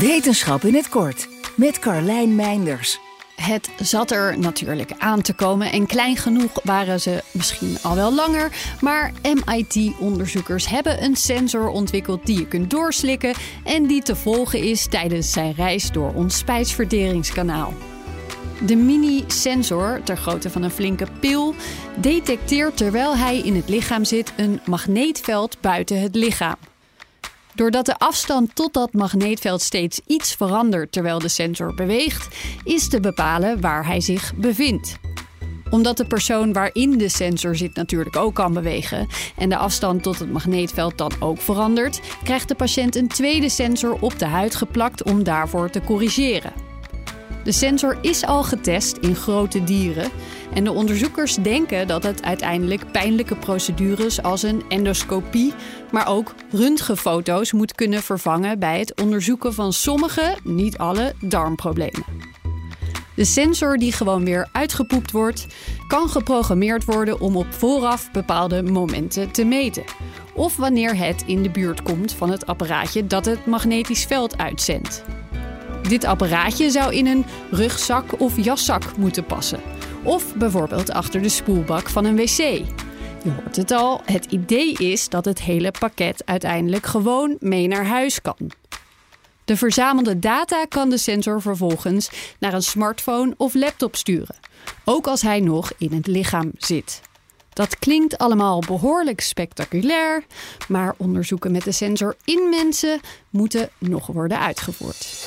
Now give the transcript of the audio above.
Wetenschap in het kort met Carlijn Meinders. Het zat er natuurlijk aan te komen en klein genoeg waren ze misschien al wel langer. Maar MIT-onderzoekers hebben een sensor ontwikkeld die je kunt doorslikken en die te volgen is tijdens zijn reis door ons spijsverteringskanaal. De mini-sensor, ter grootte van een flinke pil, detecteert terwijl hij in het lichaam zit een magneetveld buiten het lichaam. Doordat de afstand tot dat magneetveld steeds iets verandert terwijl de sensor beweegt, is te bepalen waar hij zich bevindt. Omdat de persoon waarin de sensor zit natuurlijk ook kan bewegen en de afstand tot het magneetveld dan ook verandert, krijgt de patiënt een tweede sensor op de huid geplakt om daarvoor te corrigeren. De sensor is al getest in grote dieren en de onderzoekers denken dat het uiteindelijk pijnlijke procedures als een endoscopie, maar ook röntgenfoto's moet kunnen vervangen bij het onderzoeken van sommige, niet alle, darmproblemen. De sensor die gewoon weer uitgepoept wordt, kan geprogrammeerd worden om op vooraf bepaalde momenten te meten. Of wanneer het in de buurt komt van het apparaatje dat het magnetisch veld uitzendt. Dit apparaatje zou in een rugzak of jaszak moeten passen. Of bijvoorbeeld achter de spoelbak van een wc. Je hoort het al, het idee is dat het hele pakket uiteindelijk gewoon mee naar huis kan. De verzamelde data kan de sensor vervolgens naar een smartphone of laptop sturen, ook als hij nog in het lichaam zit. Dat klinkt allemaal behoorlijk spectaculair, maar onderzoeken met de sensor in mensen moeten nog worden uitgevoerd.